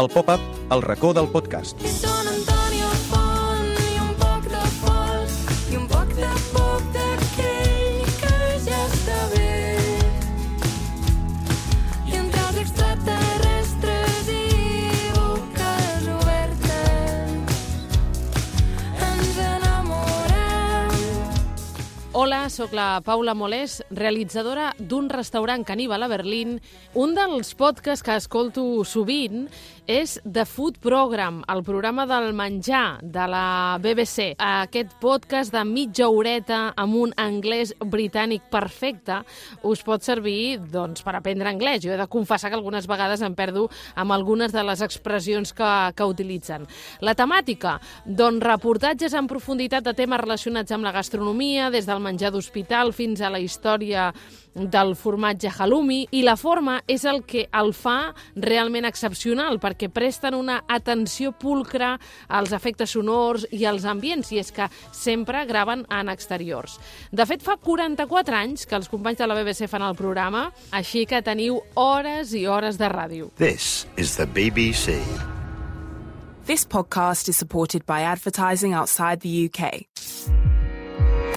el pop-up El racó del podcast. Hola, sóc la Paula Molés, realitzadora d'un restaurant caníbal a Berlín. Un dels podcasts que escolto sovint és The Food Program, el programa del menjar de la BBC. Aquest podcast de mitja horeta amb un anglès britànic perfecte us pot servir doncs, per aprendre anglès. Jo he de confessar que algunes vegades em perdo amb algunes de les expressions que, que utilitzen. La temàtica? Doncs reportatges en profunditat de temes relacionats amb la gastronomia, des del menjar d'hospital fins a la història del formatge halloumi i la forma és el que el fa realment excepcional perquè presten una atenció pulcra als efectes sonors i als ambients i és que sempre graven en exteriors. De fet, fa 44 anys que els companys de la BBC fan el programa, així que teniu hores i hores de ràdio. This is the BBC. This podcast is supported by advertising outside the UK.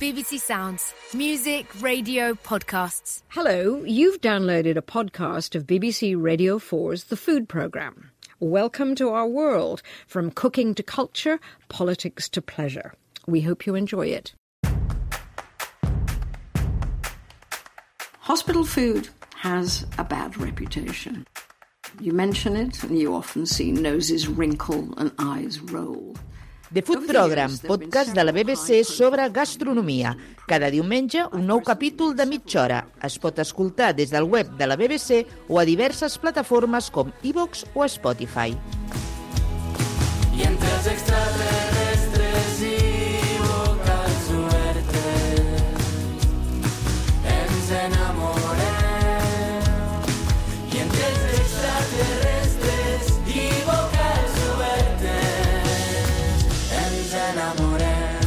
BBC Sounds. Music, radio, podcasts. Hello, you've downloaded a podcast of BBC Radio 4's The Food Programme. Welcome to our world, from cooking to culture, politics to pleasure. We hope you enjoy it. Hospital food has a bad reputation. You mention it, and you often see noses wrinkle and eyes roll. The Food Program, podcast de la BBC sobre gastronomia. Cada diumenge, un nou capítol de mitja hora. Es pot escoltar des del web de la BBC o a diverses plataformes com iVox o Spotify. I entre els extraterrestres i boques obertes ens enamorem. enamoré.